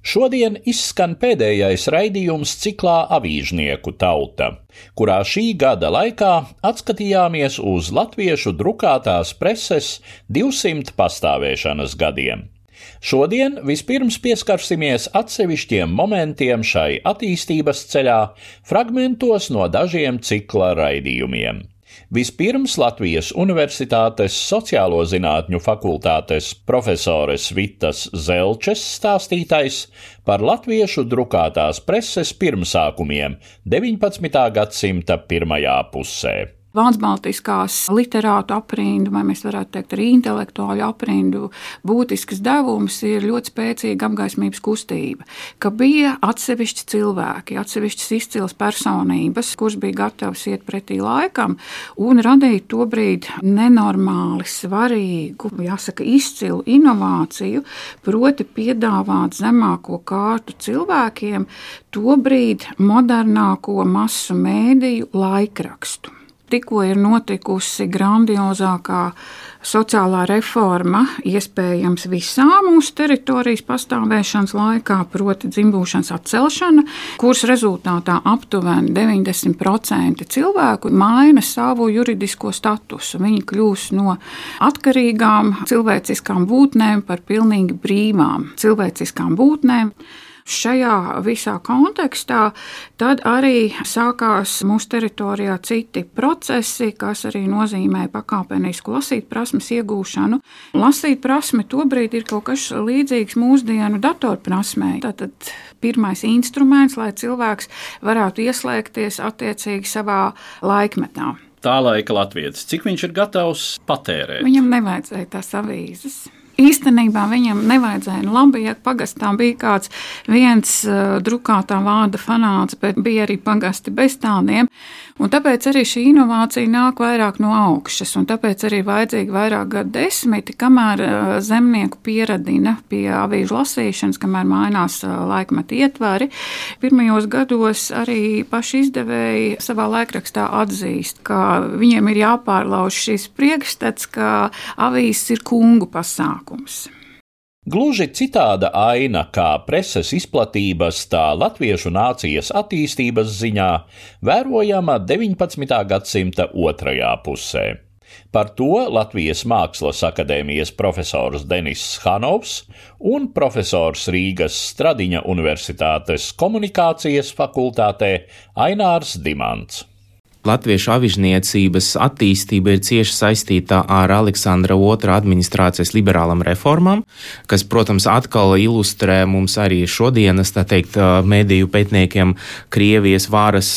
Šodien izskan pēdējais raidījums ciklā Avīžnieku tauta, kurā šī gada laikā atskatījāmies uz latviešu drukātās preses 200 pastāvēšanas gadiem. Šodien vispirms pieskarsimies atsevišķiem momentiem šai attīstības ceļā, fragmentos no dažiem cikla raidījumiem. Vispirms Latvijas Universitātes sociālo zinātņu fakultātes profesores Vitas Zelčes stāstītais par latviešu drukātās preses pirmsākumiem 19. gadsimta pirmajā pusē. Vācu-Baltiskās literātu aprindu, vai mēs varētu teikt, arī intelektuāļu aprindu, būtisks devums ir ļoti spēcīga apgaismības kustība, ka bija atsevišķi cilvēki, atsevišķas izcils personības, kuras bija gatavas iet pretī laikam un radīt to brīdi nenormāli svarīgu, jāsaka, izcilu inovāciju, proti piedāvāt zemāko kārtu cilvēkiem to brīdi modernāko masu mēdīju laikrakstu tikko ir notikusi grandiozākā sociālā reforma, iespējams, visā mūsu teritorijas pastāvēšanas laikā, proti, dzimbūšanas atcelšana, kuras rezultātā aptuveni 90% cilvēku maina savu juridisko statusu. Viņi kļūst no atkarīgām cilvēciskām būtnēm par pilnīgi brīvām cilvēciskām būtnēm šajā visā kontekstā, tad arī sākās mūsu teritorijā citi procesi, kas arī nozīmē pakāpenisku lasīt prasmes iegūšanu. Lasīt prasme tobrīd ir kaut kas līdzīgs mūsdienu datorprasmē. Tātad pirmais instruments, lai cilvēks varētu ieslēgties attiecīgi savā laikmetā. Tā laika Latvijas, cik viņš ir gatavs patērēt? Viņam nevajadzēja tās avīzes īstenībā viņam nevajadzēja. Nu, labi, ja pagastā bija kāds viens uh, drukātā vārda fanāts, bet bija arī pagasti bez tādiem. Un tāpēc arī šī inovācija nāk vairāk no augšas, un tāpēc arī vajadzīgi vairāk gadu desmiti, kamēr uh, zemnieku pieradina pie avīžu lasīšanas, kamēr mainās uh, laikmeta ietvari. Pirmajos gados arī paši izdevēji savā laikrakstā atzīst, ka viņiem ir jāpārlauž šis priekšstats, ka avīzes ir kungu pasākums pasākums. Gluži citāda aina kā preses izplatības, tā latviešu nācijas attīstības ziņā vērojama 19. gadsimta otrajā pusē. Par to Latvijas Mākslas akadēmijas profesors Denis Hanovs un profesors Rīgas Stradiņa Universitātes komunikācijas fakultātē Ainārs Dimants. Latviešu avižniecības attīstība ir cieši saistīta ar Aleksandra II administrācijas liberālam reformām, kas, protams, atkal ilustrē mums arī šodienas, tā teikt, mediju pētniekiem Krievijas varas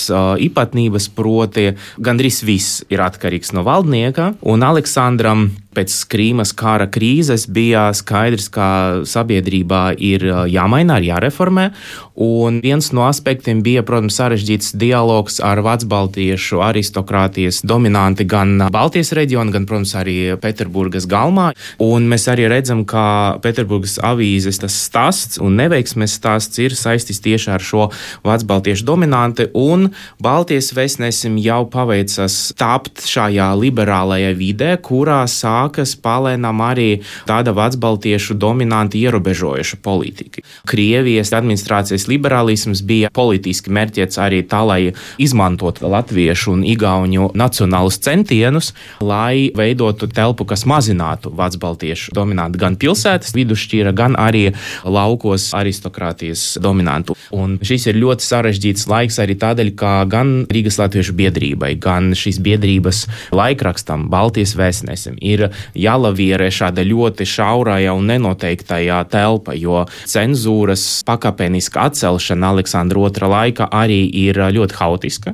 īpatnības, proti gandrīz viss ir atkarīgs no valdnieka, un Aleksandram pēc Krīmas kara krīzes bija skaidrs, ka sabiedrībā ir jāmaina, ir jāreformē. Un viens no aspektiem bija, protams, sarežģīts dialogs ar Vācu-Baltiešu aristokrātijas dominanti gan Baltijas reģionā, gan, protams, arī Pēterburgas galmā. Un mēs arī redzam, ka Pēterburgas avīzes tas stāsts un neveiksmes stāsts ir saistīts tieši ar šo Vācu-Baltiešu dominanti. Un Baltijas vēstnesim jau paveicas tapt šajā liberālajā vidē, kurā sāk sākas palēnām arī tāda vecbaltiešu dominanti ierobežojoša politika. Krievijas administrācijas liberālisms bija politiski mērķēts arī tā, lai izmantotu latviešu un igauņu nacionālus centienus, lai veidotu telpu, kas mazinātu vecbaltiešu dominantu gan pilsētas vidusšķīra, gan arī laukos aristokrātijas dominantu. Un šis ir ļoti sarežģīts laiks arī tādēļ, ka gan Rīgas Latviešu biedrībai, gan šīs biedrības laikrakstam, Baltijas vēstnesim, ir jālavierē šāda ļoti šaurajā un nenoteiktajā telpa, jo cenzūras pakāpeniska atcelšana Aleksandra II laika arī ir ļoti haotiska,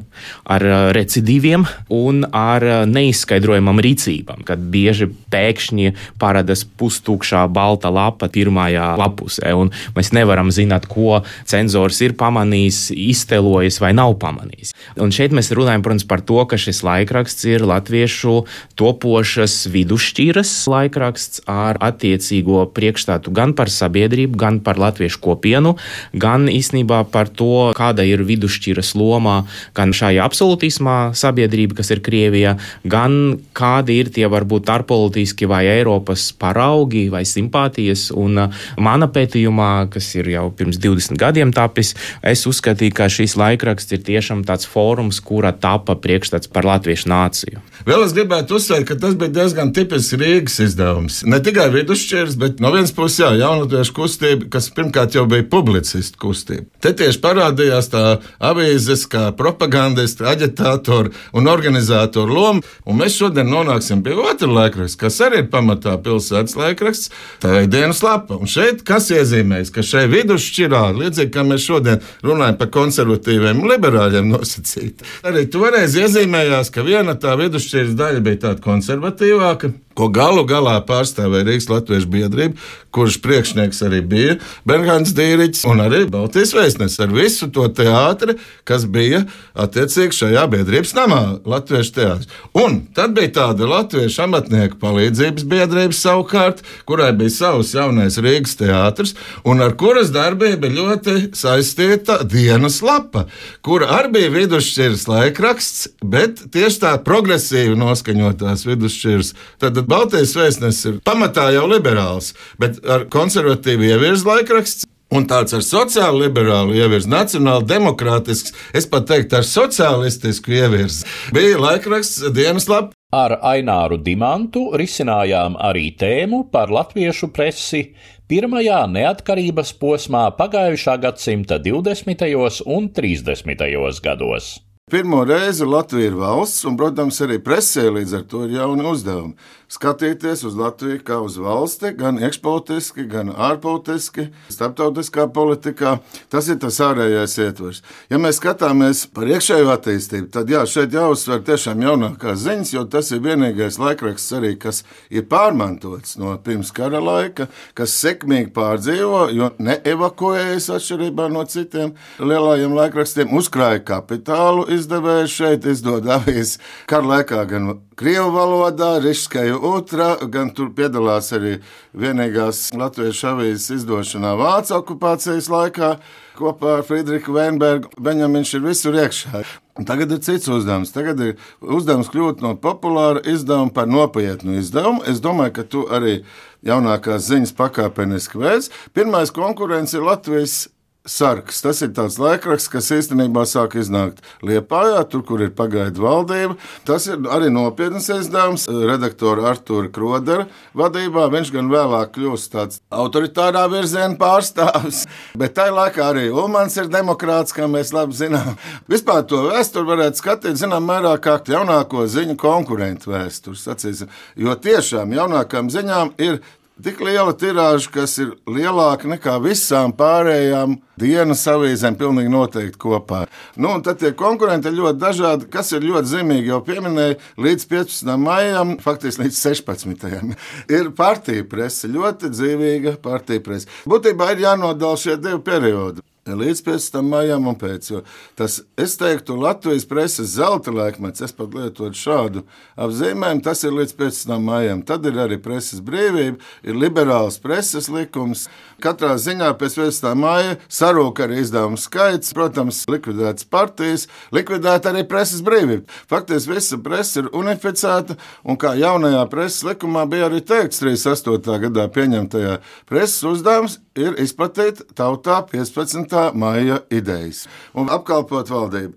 ar recidīviem un ar neizskaidrojamam rīcībām, kad bieži pēkšņi parādās pustūkšā balta lapa pirmajā lapusē, un mēs nevaram zināt, ko cenzors ir pamanījis, iztelojis vai nav pamanījis. Un šeit mēs runājam, protams, par to, ka šis laikraksts ir latviešu topošas vidusšķiras laikraksts ar attiecīgo priekšstātu gan par sabiedrību, gan par latviešu kopienu, gan īstenībā par to, kāda ir vidusšķiras loma gan šajā absolūtismā sabiedrība, kas ir Krievija, gan kādi ir tie varbūt ārpolitiski vai Eiropas paraugi vai simpātijas. Un uh, mana pētījumā, kas ir jau pirms 20 gadiem tapis, es uzskatīju, ka šis laikraksts ir tiešām tāds fórums, kura tapa priekšstats par latviešu nāciju. Vēl es gribētu uzsvērt, ka tas bija diezgan tipisks Rīgas izdevums. Ne tikai vidusšķirs, bet no vienas puses, jā, jaunatiešu kustība, kas pirmkārt jau bija publicistu kustība. Te tieši parādījās tā avīzes, kā propagandisti, aģitātori un organizatori loma, un mēs šodien nonāksim pie otra laikraksta, kas arī ir pamatā pilsētas laikraksts, tā ir dienas lapa. Un šeit kas iezīmējas, ka šeit vidusšķirā, līdzīgi kā mēs šodien runājam par konservatīviem un liberāļiem nosacīt, arī toreiz iezīmējās, ka viena tā vidusšķiras daļa bija tāda konservatīvāka, ko galu galā pārstāvēja Rīgas Latvijas biedrība, kurš priekšnieks arī bija Bernhāns Dīriķis un arī Baltijas vēstnesis ar visu to teātri, kas bija attiecīgi šajā biedrības namā, Latviešu teātris. Un tad bija tāda Latviešu amatnieku palīdzības biedrība savukārt, kurai bija savs jaunais Rīgas teātris, un ar kuras darbību ļoti saistīta dienas lapa, kura arī bija vidusšķiras laikraksts, bet tieši tā progresīvi noskaņotās vidusšķiras. Tad Baltijas vēstnesis ir pamatā jau liberāls, bet ar konservatīvu ievirzi laikraksts. Un tāds ar sociāli liberālu ievirzi, nacionāli demokrātisks, es pat teiktu, ar sociālistisku ievirzi, bija laikraksts dienas lapa. Ar Aināru Dimantu risinājām arī tēmu par latviešu presi pirmajā neatkarības posmā pagājušā gadsimta 20. un 30. gados. Pirmo reizi Latvija ir valsts, un, protams, arī presē līdz ar to ir jauni uzdevumi skatīties uz Latviju kā uz valsti, gan iekšpolitiski, gan ārpolitiski, starptautiskā politikā. Tas ir tas ārējais ietvers. Ja mēs skatāmies par iekšējo attīstību, tad jā, šeit jāuzsver tiešām jaunākās ziņas, jo tas ir vienīgais laikraksts arī, kas ir pārmantots no pirms kara laika, kas sekmīgi pārdzīvo, jo neevakuējas atšķirībā no citiem lielajiem laikrakstiem, uzkrāja kapitālu izdevēju šeit, izdod avīzes kara laikā gan Krievu valodā, Rišskaja Utra, gan tur piedalās arī vienīgās latviešu avīzes izdošanā Vācu okupācijas laikā kopā ar Friedrichu Weinbergu. Viņam viņš ir visur iekšā. Tagad ir cits uzdevums. Tagad ir uzdevums kļūt no populāra izdevuma par nopietnu izdevumu. Es domāju, ka tu arī jaunākās ziņas pakāpeniski veids. Pirmais konkurence ir Latvijas sarks. Tas ir tāds laikraksts, kas īstenībā sāk iznākt Liepājā, tur, kur ir pagaidu valdība. Tas ir arī nopietns izdevums redaktora Artura Krodera vadībā. Viņš gan vēlāk kļūst tāds autoritārā virziena pārstāvis, bet tajā laikā arī Ulmans ir demokrāts, kā mēs labi zinām. Vispār to vēsturi varētu skatīt, zinām, mērā kā jaunāko ziņu konkurentu vēsturi, sacīsim, jo tiešām jaunākām ziņām ir tik liela tirāža, kas ir lielāka nekā visām pārējām dienas avīzēm, pilnīgi noteikti kopā. Nu, tad tie konkurenti ir ļoti dažādi, kas ir ļoti zīmīgi. Jau pieminēju, līdz 15. maijam, faktiski līdz 16. ir partija presa, ļoti dzīvīga partija presa. Būtībā ir jānodala šie divi periodi. Līdz pēc tam maijam un pēc. Tas, es teiktu, Latvijas preses zelta laikmets, es pat lietotu šādu apzīmējumu, tas ir līdz pēc tam maijam. Tad ir arī preses brīvība, ir liberāls preses likums. Katrā ziņā pēc pēc tam maija sarūk arī izdevumu skaits, protams, likvidētas partijas, likvidēta arī preses brīvība. Faktiski visa presa ir unificēta, un kā jaunajā preses likumā bija arī teikts 38. gadā pieņemtajā preses uzdevums ir izplatīt tautā 15 maija idejas un apkalpot valdību.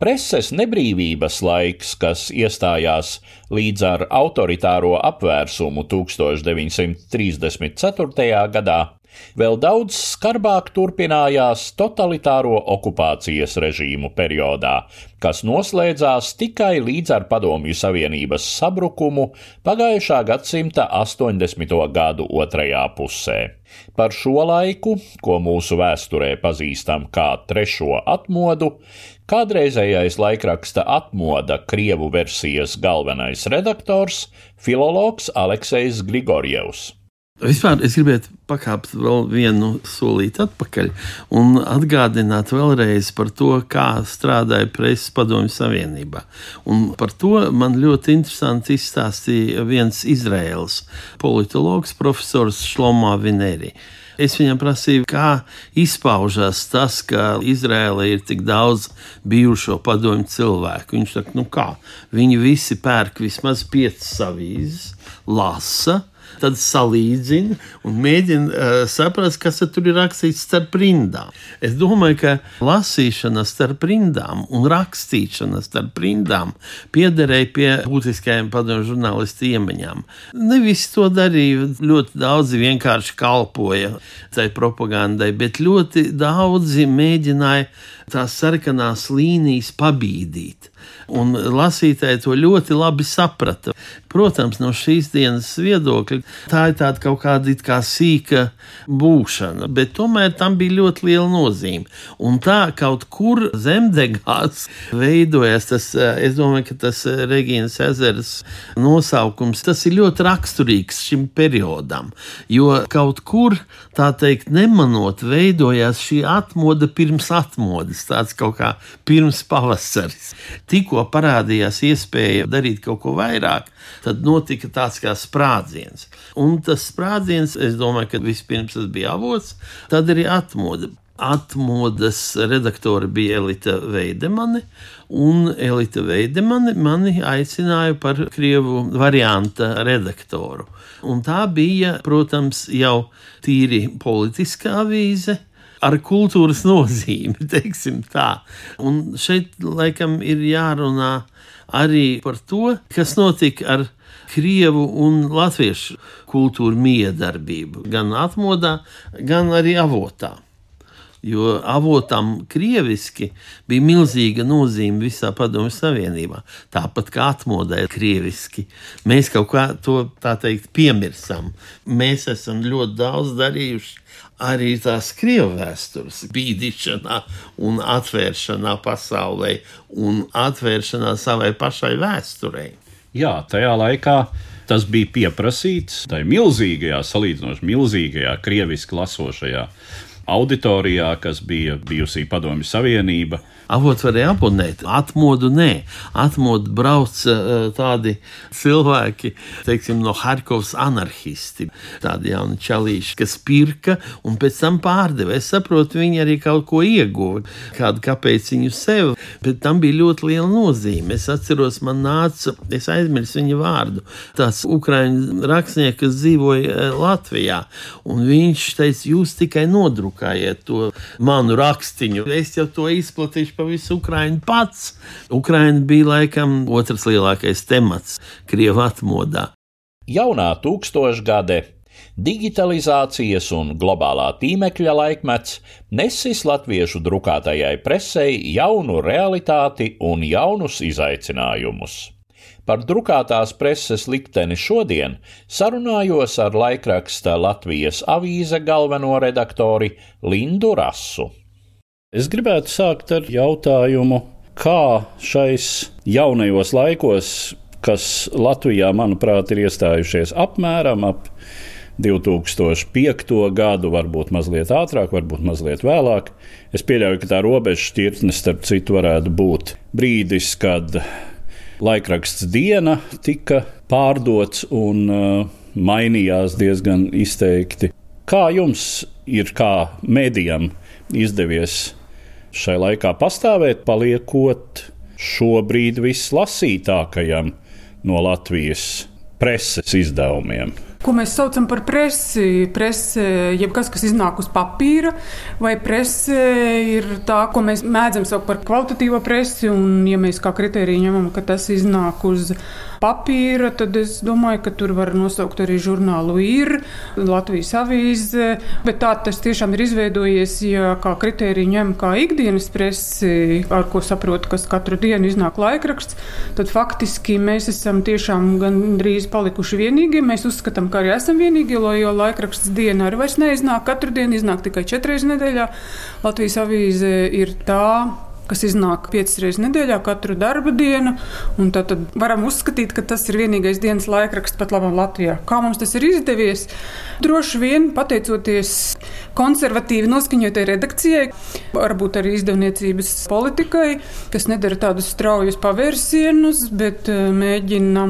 Preses nebrīvības laiks, kas iestājās līdz ar autoritāro apvērsumu 1934. gadā, Vēl daudz skarbāk turpinājās totalitāro okupācijas režīmu periodā, kas noslēdzās tikai līdz ar Padomju Savienības sabrukumu pagājušā gadsimta 80. gadu otrajā pusē. Par šo laiku, ko mūsu vēsturē pazīstam kā trešo atmodu, kādreizējais laikraksta atmoda Krievu versijas galvenais redaktors - filologs Aleksejs Grigorjevs. Vispār es gribētu pakāpt vēl vienu solīti atpakaļ un atgādināt vēlreiz par to, kā strādāja Preses padomju savienībā. Un par to man ļoti interesanti izstāstīja viens Izraels politologs, profesors Šlomā Vinēri. Es viņam prasīju, kā izpaužās tas, ka Izrēlē ir tik daudz bijušo padomju cilvēku. Viņš saka, nu kā, viņi visi pērk vismaz piecas avīzes, lasa, tad salīdzina un mēģina uh, saprast, kas tur ir rakstīts starp rindām. Es domāju, ka lasīšana starp rindām un rakstīšana starp rindām piederēja pie būtiskajiem padomju žurnālistu iemaņām. Ne visi to darīja, ļoti daudzi vienkārši kalpoja tai propagandai, bet ļoti daudzi mēģināja tās sarkanās līnijas pabīdīt. Un lasītāji to ļoti labi saprata. Protams, no šīs dienas viedokļa tā ir tāda kaut kāda kā sīka būšana, bet tomēr tam bija ļoti liela nozīme. Un tā kaut kur zemdegās veidojas tas, es domāju, ka tas Regīnas ezeras nosaukums, tas ir ļoti raksturīgs šim periodam, jo kaut kur, tā teikt, nemanot, veidojās šī atmoda pirms atmodas, tāds kaut kā pirms pavasaris. Tikko parādījās iespēja darīt kaut ko vairāk, tad notika tāds kā sprādziens. Un tas sprādziens, es domāju, ka vispirms tas bija avots, tad arī atmoda. Atmodas redaktori bija Elita Veidemane, un Elita Veidemane mani aicināja par krievu varianta redaktoru. Un tā bija, protams, jau tīri politiskā avīze, ar kultūras nozīmi, teiksim tā. Un šeit laikam ir jārunā arī par to, kas notika ar krievu un latviešu kultūru miedarbību, gan atmodā, gan arī avotā. Jo avotam krieviski bija milzīga nozīme visā Padomju Savienībā. Tāpat kā atmodē krieviski. Mēs kaut kā to tā teikt piemirsam. Mēs esam ļoti daudz darījuši arī tās krievu vēstures bīdīšanā un atvēršanā pasaulē un atvēršanā savai pašai vēsturei. Jā, tajā laikā tas bija pieprasīts, tai milzīgajā, salīdzinoši milzīgajā, krieviski lasošajā auditorijā, kas bija bijusī Padomju Savienība. Avots varēja abonēt, atmodu nē. Atmodu brauc eh, tādi cilvēki, teiksim, no Harkovas anarchisti, tādi jauni čalīši, kas pirka un pēc tam pārdeva. Es saprotu, viņi arī kaut ko ieguva, kādu kāpēciņu sev, bet tam bija ļoti liela nozīme. Es atceros, man nāca, es aizmirsu viņa vārdu, tās ukraiņu rakstnieks, kas dzīvoja eh, Latvijā, un viņš teica, jūs tikai nodrukājiet to manu rakstiņu. Es jau to izplatīšu pa visu Ukraiņu pats. Ukraiņa bija laikam otrs lielākais temats Krievijas atmodā. Jaunā tūkstošgade digitalizācijas un globālā tīmekļa laikmets nesis latviešu drukātajai presei jaunu realitāti un jaunus izaicinājumus. Par drukātās preses likteni šodien sarunājos ar laikraksta Latvijas avīze galveno redaktori Lindu Rasu. Es gribētu sākt ar jautājumu, kā šais jaunajos laikos, kas Latvijā, manuprāt, ir iestājušies apmēram ap 2005. gadu, varbūt mazliet ātrāk, varbūt mazliet vēlāk. Es pieļauju, ka tā robeža šķirtne starp citu varētu būt brīdis, kad laikraksts diena tika pārdots un uh, mainījās diezgan izteikti. Kā jums ir kā mēdījam izdevies šai laikā pastāvēt, paliekot šobrīd vislasītākajam no Latvijas preses izdevumiem? Ko mēs saucam par presi? Prese, jebkas, kas iznāk uz papīra, vai prese ir tā, ko mēs mēdzam saukt par kvalitatīvo presi, un, ja mēs kā kritēriju ņemam, ka tas iznāk uz papīra, papīra, tad es domāju, ka tur var nosaukt arī žurnālu ir, Latvijas avīze. Bet tā tas tiešām ir izveidojies, ja kā kritēriju ņem kā ikdienas presi, ar ko saprotu, kas katru dienu iznāk laikraksts, tad faktiski mēs esam tiešām gandrīz palikuši vienīgie. Mēs uzskatām, ka arī esam vienīgie, jo laikraksts diena arī vairs neiznāk. Katru dienu iznāk tikai četras nedēļā. Latvijas avīze ir tā kas iznāk piecas reizes nedēļā, katru darba dienu. Tad varam uzskatīt, ka tas ir vienīgais dienas laikraksts pat labam Latvijā. Kā mums tas ir izdevies? Droši vien pateicoties konservatīvi noskaņotai redakcijai, varbūt arī izdevniecības politikai, kas nedara tādus straujus pavērsienus, bet eh, mēģina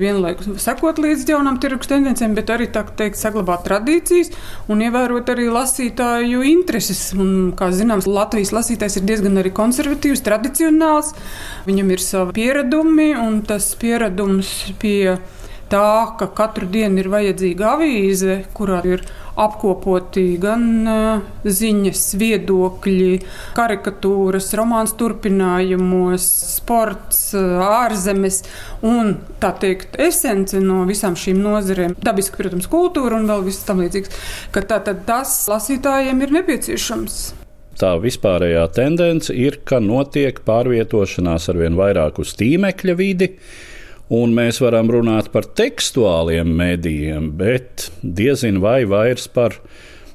vienlaikus sekot līdz jaunām tirgus tendencēm, bet arī teikt, saglabāt tradīcijas un ievērot arī lasītāju intereses. Un, kā zināms, Latvijas lasītājs ir diezgan arī konservatīvs, tradicionāls. Viņam ir savi pieredumi, un tas pieredums pie tā, ka katru dienu ir vajadzīga avīze, kurā ir apkopoti gan uh, ziņas, viedokļi, karikatūras, romāns turpinājumos, sports, uh, ārzemes un tā teikt, esence no visām šīm nozarēm. Dabiski, protams, kultūra un vēl viss tam līdzīgs, tā, tas lasītājiem ir nepieciešams. Tā vispārējā tendence ir, ka notiek pārvietošanās ar vien vairāk uz tīmekļa vidi, un mēs varam runāt par tekstuāliem mēdījiem, bet diezin vai vairs par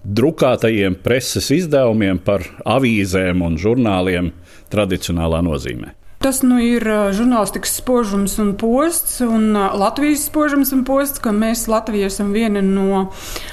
drukātajiem preses izdevumiem, par avīzēm un žurnāliem tradicionālā nozīmē. Tas nu ir žurnālistikas spožums un posts, un Latvijas spožums un posts, ka mēs Latvija esam viena no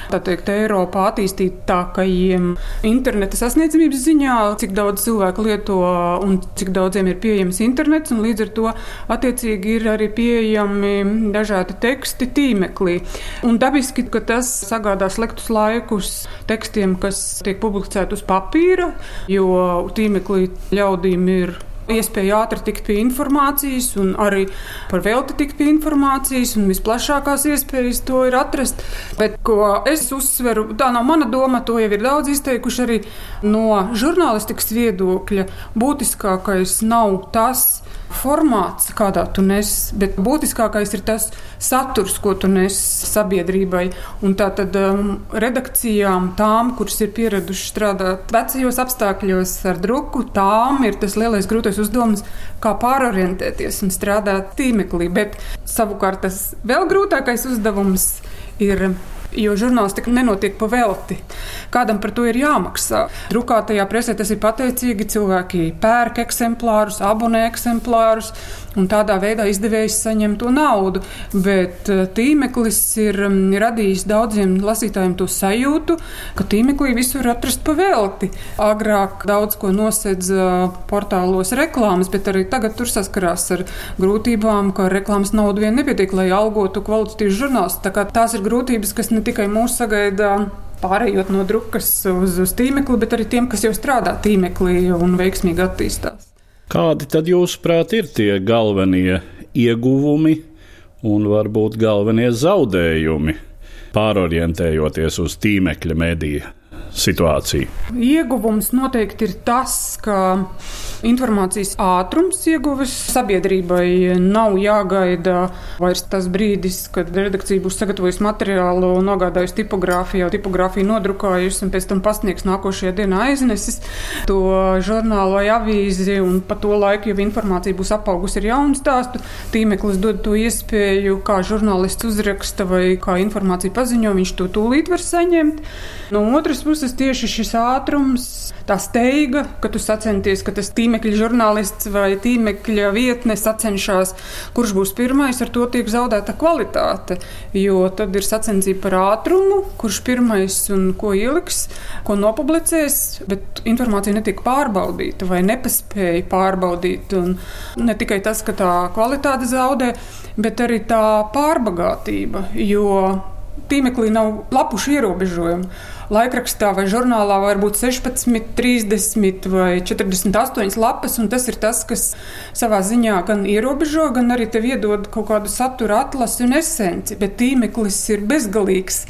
teikt, Eiropā attīstītākajiem interneta sasniedzamības ziņā, cik daudz cilvēku lieto un cik daudziem ir pieejams internets, un līdz ar to attiecīgi ir arī pieejami dažādi teksti tīmeklī. Un dabiski, ka tas sagādā sliktus laikus tekstiem, kas tiek publicēti uz papīra, jo tīmeklī ļaudīm ir iespēja ātri tikt pie informācijas, un arī par velti tikt pie informācijas, un visplašākās iespējas to ir atrast. Bet, ko es uzsveru, tā nav mana doma, to jau ir daudz izteikuši arī no žurnālistikas viedokļa. Būtiskākais nav tas, formāts, kādā tu nes, bet būtiskākais ir tas saturs, ko tu nes sabiedrībai. Un tā tad um, redakcijām, tām, kuras ir pieradušas strādāt vecajos apstākļos ar druku, tām ir tas lielais grūtais uzdevums, kā pārorientēties un strādāt tīmeklī. Bet savukārt tas vēl grūtākais uzdevums ir jo žurnālistika nenotiek pa velti. Kādam par to ir jāmaksā. Drukātajā presē tas ir pateicīgi. Cilvēki pērk eksemplārus, abonē eksemplārus, un tādā veidā izdevējs saņem to naudu. Bet eh, tīmeklis ir mm, radījis daudziem lasītājiem to sajūtu, ka tīmeklī visur atrast pa velti. Agrāk daudz ko nosedz eh, portālos reklāmas, bet arī tagad tur saskarās ar grūtībām, ka reklāmas naudu vien nepietiek, lai algotu kvalitatīvus žurnālus. Tās ir grūtības, kas ne tikai mūs sagaida pārējot no drukas uz, uz tīmekli, bet arī tiem, kas jau strādā tīmeklī un veiksmīgi attīstās. Kādi tad jūsuprāt ir tie galvenie ieguvumi un varbūt galvenie zaudējumi, pārorientējoties uz tīmekļa mediju situāciju? Ieguvums noteikti ir tas, ka informācijas ātrums ieguves sabiedrībai nav jāgaida vairs tas brīdis, kad redakcija būs sagatavojusi materiālu, nogādājusi tipogrāfiju, jau tipogrāfiju nodrukājusi un pēc tam pasniegs nākošajā dienā aiznesis to žurnālu vai avīzi, un pa to laiku jau informācija būs apaugusi ar jaunu stāstu. Tīmeklis dod to iespēju, kā žurnālists uzraksta vai kā informācija paziņo, viņš to tūlīt var saņemt. No otras puses, puses tieši šis ātrums, tā steiga, ka tu sacenties, ka tas tīmekļa žurnālists vai tīmekļa vietne sacenšas, kurš būs pirmais, ar to tiek zaudēta kvalitāte. Jo tad ir sacensība par ātrumu, kurš pirmais un ko ieliks, ko nopublicēs, bet informācija netiek pārbaudīta vai nepaspēja pārbaudīt. Un ne tikai tas, ka tā kvalitāte zaudē, bet arī tā pārbagātība. Jo tīmeklī nav lapušu ierobežojumu laikrakstā vai žurnālā var būt 16, 30 vai 48 lapas, un tas ir tas, kas savā ziņā gan ierobežo, gan arī tev iedod kaut kādu satura atlasi un esenci. Bet tīmeklis ir bezgalīgs.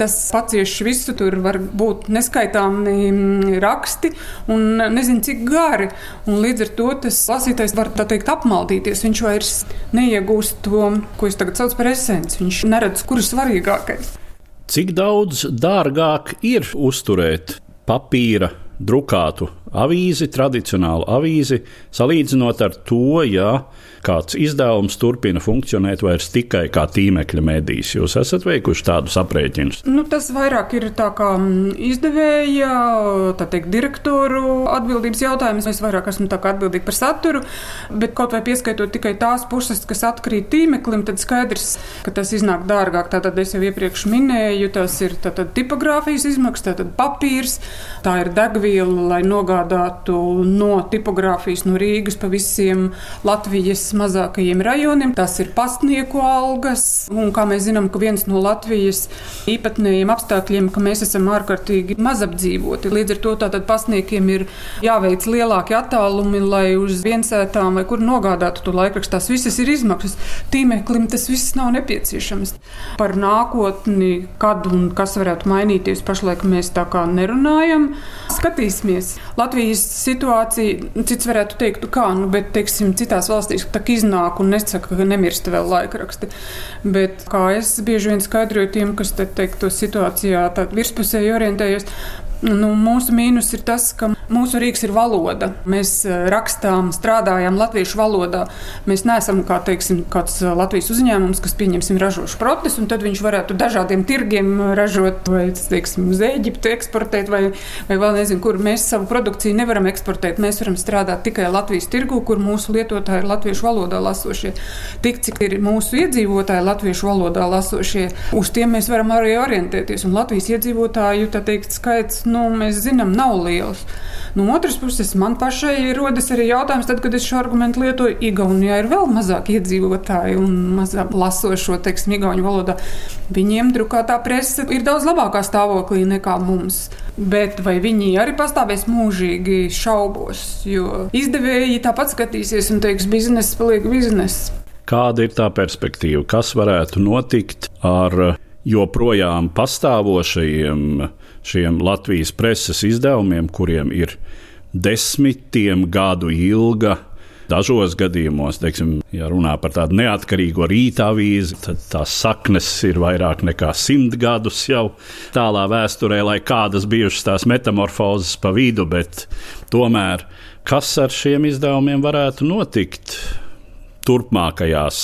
Tas pacieš visu, tur var būt neskaitāmi mm, raksti un nezinu cik gari. Un līdz ar to tas lasītājs var tā teikt apmaldīties. Viņš vairs neiegūst to, ko es tagad saucu par esenci. Viņš neredz, kur ir svarīgākais. Cik daudz dārgāk ir uzturēt papīra drukātu avīzi, tradicionālu avīzi, salīdzinot ar to, ja kāds izdevums turpina funkcionēt vairs tikai kā tīmekļa medijs. Jūs esat veikuši tādus aprēķinus? Nu, tas vairāk ir tā kā mm, izdevēja, tā teikt, direktoru atbildības jautājums. Es vairāk esmu atbildīgi par saturu, bet kaut vai pieskaitot tikai tās puses, kas atkrīt tīmeklim, tad skaidrs, ka tas iznāk dārgāk. Tātad es jau iepriekš minēju, tas ir tātad tipogrāfijas izmaksas, tātad papīrs, tā ir degviela, lai nogādātu no tipogrāfijas no Rīgas pa visiem Latvijas mazākajiem rajoniem. Tas ir pastnieku algas, un kā mēs zinām, ka viens no Latvijas īpatnējiem apstākļiem, ka mēs esam ārkārtīgi mazapdzīvoti. Līdz ar to tātad pastniekiem ir jāveic lielāki attālumi, lai uz viensētām vai kur nogādātu to laikrakstu. Tās visas ir izmaksas. Tīmeklim tas viss nav nepieciešams. Par nākotni, kad un kas varētu mainīties, pašlaik mēs tā kā nerunājam. Skatīsimies. Latvijas situācija, cits varētu teikt, kā, nu, bet, teiksim, citās valstīs tā iznāk un nesaka, ka nemirst vēl laikraksti. Bet, kā es bieži vien skaidroju tiem, kas te teikt, to situācijā virspusēji orientējas, Nu, mūsu mīnus ir tas, ka mūsu rīks ir valoda. Mēs e, rakstām, strādājam latviešu valodā. Mēs neesam kā teiksim, kāds e, Latvijas uzņēmums, kas pieņemsim ražošu procesu, un tad viņš varētu dažādiem tirgiem ražot, vai teiksim, uz Eģiptu eksportēt, vai, vai vēl nezinu, kur mēs savu produkciju nevaram eksportēt. Mēs varam strādāt tikai Latvijas tirgu, kur mūsu lietotāji ir latviešu valodā lasošie. Tik cik ir mūsu iedzīvotāji latviešu valodā lasošie, uz tiem mēs varam arī orientēties. Un Latvijas iedzīvotāju teikt, skaits nu, mēs zinām, nav liels. No otras puses, man pašai rodas arī jautājums, tad, kad es šo argumentu lietoju, Igaunijā ir vēl mazāk iedzīvotāji un mazāk lasošo, teiksim, Igaunijas valodā. Viņiem drukātā presa ir daudz labākā stāvoklī nekā mums. Bet vai viņi arī pastāvēs mūžīgi šaubos, jo izdevēji tāpat skatīsies un teiks, biznesa paliek biznesa. Kāda ir tā perspektīva? Kas varētu notikt ar joprojām pastāvošajiem šiem Latvijas preses izdevumiem, kuriem ir desmitiem gadu ilga. Dažos gadījumos, teiksim, ja runā par tādu neatkarīgo rīta avīzi, tad tās saknes ir vairāk nekā simt gadus jau tālā vēsturē, lai kādas bijušas tās metamorfozes pa vidu, bet tomēr kas ar šiem izdevumiem varētu notikt turpmākajās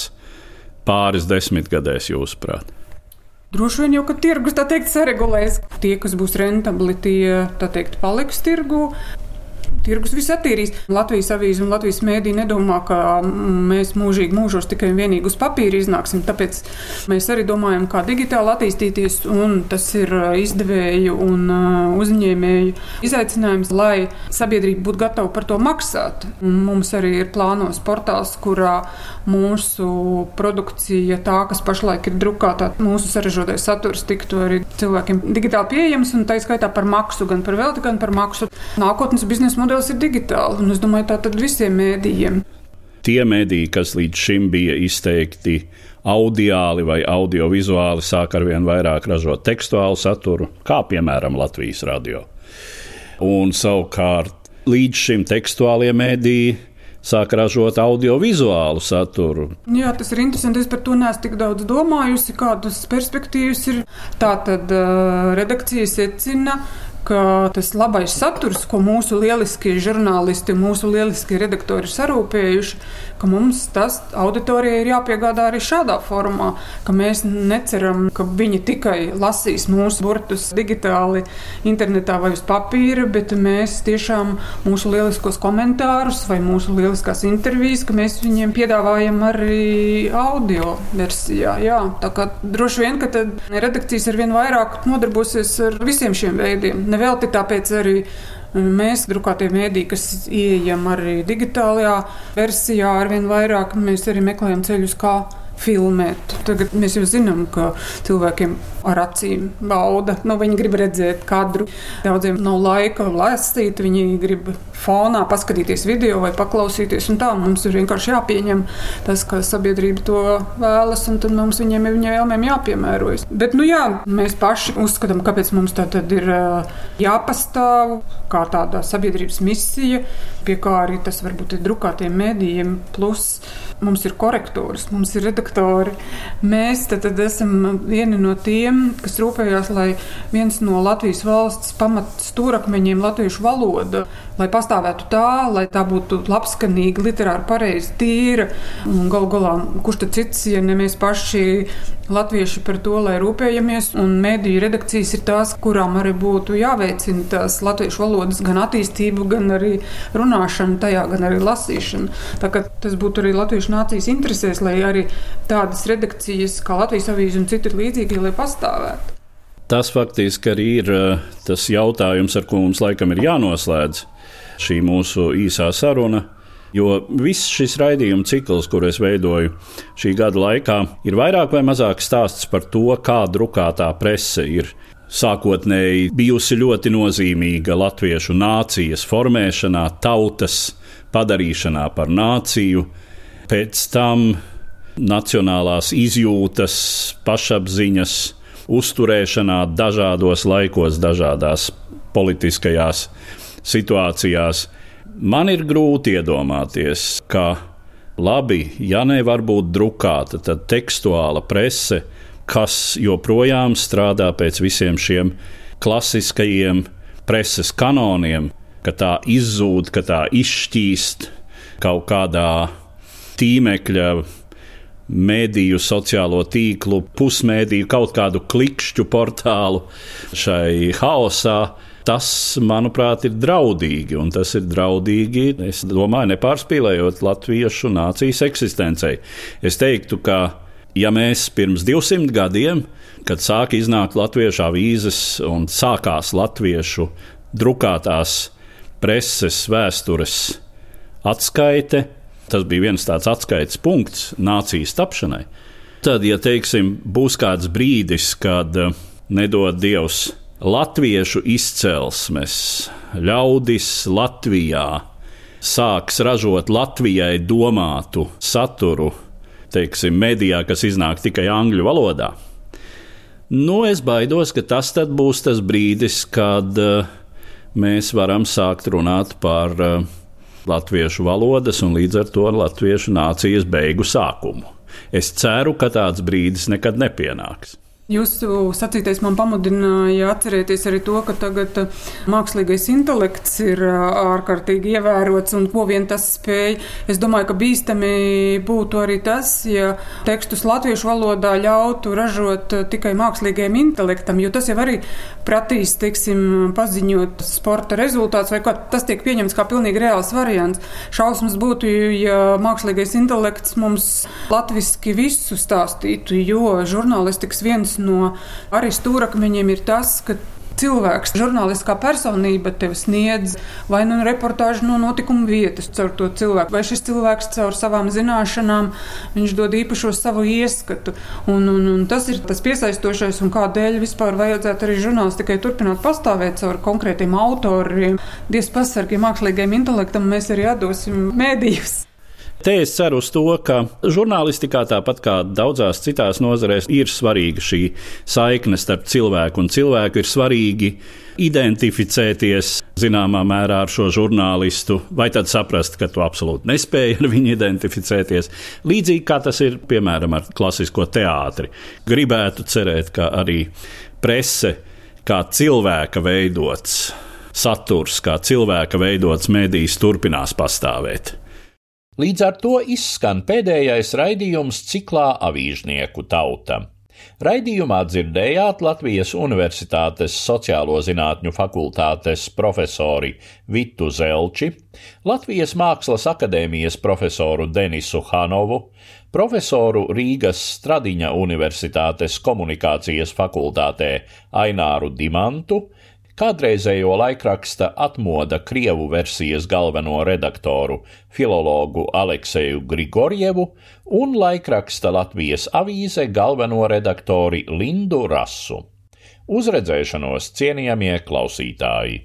pāris desmitgadēs, jūsuprāt? Droši vien jau, ka tirgus tā teikt saregulēs. Tie, kas būs rentabli, tie tā teikt paliks tirgu tirgus viss attīrīs. Latvijas avīze un Latvijas mēdī nedomā, ka mēs mūžīgi mūžos tikai un vienīgi uz papīra iznāksim. Tāpēc mēs arī domājam, kā digitāli attīstīties, un tas ir uh, izdevēju un uh, uzņēmēju izaicinājums, lai sabiedrība būtu gatava par to maksāt. Un mums arī ir plānos portāls, kurā mūsu produkcija, tā, kas pašlaik ir drukāta, mūsu sarežģītais saturs tiktu arī cilvēkiem digitāli pieejams, un tā izskaitā par maksu, gan par velti, gan par maksu. Nākotnes biznesa modelis modelis ir digitāls, un es domāju, tā tad visiem mēdījiem. Tie mēdīji, kas līdz šim bija izteikti audiāli vai audiovizuāli, sāk ar vien vairāk ražot tekstuālu saturu, kā piemēram Latvijas radio. Un savukārt līdz šim tekstuālie mēdīji sāk ražot audiovizuālu saturu. Jā, tas ir interesanti. Es par to neesmu tik daudz domājusi, kādas perspektīvas ir. Tā tad uh, redakcija secina, ka tas labais saturs, ko mūsu lieliskie žurnālisti, mūsu lieliskie redaktori ir sarūpējuši, ka mums tas auditorijai ir jāpiegādā arī šādā formā, ka mēs neceram, ka viņi tikai lasīs mūsu burtus digitāli, internetā vai uz papīra, bet mēs tiešām mūsu lieliskos komentārus vai mūsu lieliskās intervijas, ka mēs viņiem piedāvājam arī audio versijā. Jā, tā kā droši vien, ka redakcijas ar vien vairāk nodarbosies ar visiem šiem veidiem. Nevelti tāpēc arī Mēs, drukātie mēdīji, kas ieejam arī digitālajā versijā, arvien vairāk mēs arī meklējam ceļus, kā filmēt. Tagad mēs jau zinām, ka cilvēkiem ar acīm bauda. Nu, viņi grib redzēt kadru. Daudziem nav laika lasīt, viņi grib fonā paskatīties video vai paklausīties. Tā mums ir vienkārši jāpieņem tas, ka sabiedrība to vēlas, un tad mums viņiem ir viņa vēlmēm jāpiemērojas. Bet, nu jā, mēs paši uzskatām, kāpēc mums tā tad ir jāpastāv kā tāda sabiedrības misija, pie kā arī tas varbūt ir drukātiem mēdījiem. Plus mums ir korektors, mums ir redaktori. Mēs tad, tad esam vieni no tiem, kas rūpējās, lai viens no Latvijas valsts pamat stūrakmeņiem latviešu valoda, lai pastāvētu tā, lai tā būtu labskanīga, literāri pareizi, tīra. Un gal galā, kurš tad cits, ja ne mēs paši latvieši par to, lai rūpējamies, un mediju redakcijas ir tās, kurām arī būtu jāveicina tās latviešu valodas gan attīstību, gan arī runāšanu tajā, gan arī lasīšanu. Tā kā tas būtu arī latviešu nācijas interesēs, lai arī tādas redakcijas kā Latvijas avīze un citi līdzīgi, lai pastāvētu. Tas faktiski arī ir eh, tas jautājums, ar ko mums laikam ir jānoslēdz šī mūsu īsā saruna. Jo viss šis raidījuma cikls, kur es veidoju šī gada laikā, ir vairāk vai mazāk stāsts par to, kā drukātā prese ir sākotnēji bijusi ļoti nozīmīga latviešu nācijas formēšanā, tautas padarīšanā par nāciju, pēc tam nacionālās izjūtas, pašapziņas uzturēšanā dažādos laikos, dažādās politiskajās situācijās. Man ir grūti iedomāties, ka labi, ja nevar būt drukāta, tad tekstuāla prese, kas joprojām strādā pēc visiem šiem klasiskajiem preses kanoniem, ka tā izzūd, ka tā izšķīst kaut kādā tīmekļa mēdīju, sociālo tīklu, pusmēdīju, kaut kādu klikšķu portālu šai haosā. Tas, manuprāt, ir draudīgi, un tas ir draudīgi, es domāju, nepārspīlējot latviešu nācijas eksistencei. Es teiktu, ka ja mēs pirms 200 gadiem, kad sāka iznākt latviešu avīzes un sākās latviešu drukātās preses vēstures atskaite, tas bija viens tāds atskaites punkts nācijas tapšanai. Tad, ja teiksim, būs kāds brīdis, kad nedod Dievs latviešu izcelsmes ļaudis Latvijā sāks ražot Latvijai domātu saturu, teiksim, medijā, kas iznāk tikai angļu valodā. Nu, es baidos, ka tas būs tas brīdis, kad uh, mēs varam sākt runāt par uh, latviešu valodas un līdz ar to latviešu nācijas beigu sākumu. Es ceru, ka tāds brīdis nekad nepienāks. Jūsu sacītais man pamudināja atcerēties arī to, ka tagad uh, mākslīgais intelekts ir uh, ārkārtīgi ievērots un ko vien tas spēj. Es domāju, ka bīstami būtu arī tas, ja tekstus latviešu valodā ļautu ražot uh, tikai mākslīgajam intelektam, jo tas jau arī pratīs, teiksim, paziņot sporta rezultātus vai kā tas tiek pieņemts kā pilnīgi reāls variants. Šausmas būtu, ja mākslīgais intelekts mums latviski visu stāstītu, jo žurnālistikas viens viens no arī stūrakmeņiem ir tas, ka cilvēks, žurnālistiskā personība tev sniedz vai nu reportāžu no notikuma vietas caur to cilvēku, vai šis cilvēks caur savām zināšanām, viņš dod īpašo savu ieskatu. Un, un, un tas ir tas piesaistošais, un kādēļ vispār vajadzētu arī žurnālistikai turpināt pastāvēt caur konkrētiem autoriem. Dievs pasargiem mākslīgajam intelektam mēs arī atdosim mēdījus. Te es ceru uz to, ka žurnālistikā, tāpat kā daudzās citās nozarēs, ir svarīga šī saikne starp cilvēku un cilvēku. Ir svarīgi identificēties zināmā mērā ar šo žurnālistu, vai tad saprast, ka tu absolūti nespēji ar viņu identificēties. Līdzīgi kā tas ir piemēram ar klasisko teātri. Gribētu cerēt, ka arī prese kā cilvēka veidots saturs, kā cilvēka veidots medijs turpinās pastāvēt. Līdz ar to izskan pēdējais raidījums ciklā Avīžnieku tauta. Raidījumā dzirdējāt Latvijas Universitātes sociālo zinātņu fakultātes profesori Vitu Zelči, Latvijas Mākslas akadēmijas profesoru Denisu Hanovu, profesoru Rīgas Stradiņa Universitātes komunikācijas fakultātē Aināru Dimantu, kādreizējo laikraksta atmoda Krievu versijas galveno redaktoru, filologu Alekseju Grigorjevu un laikraksta Latvijas avīze galveno redaktori Lindu Rasu. Uzredzēšanos cienījamie klausītāji!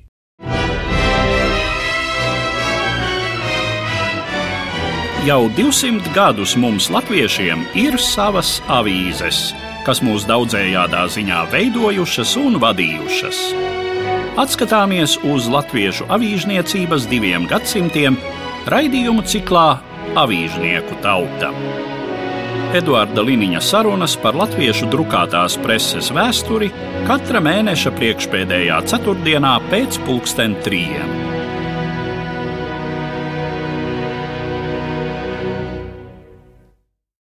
Jau 200 gadus mums, latviešiem, ir savas avīzes, kas mūs daudzējādā ziņā veidojušas un vadījušas. Atskatāmies uz latviešu avīžniecības diviem gadsimtiem raidījumu ciklā Avīžnieku tauta. Eduarda Liniņa sarunas par latviešu drukātās preses vēsturi katra mēneša priekšpēdējā ceturtdienā pēc pulksten trījiem.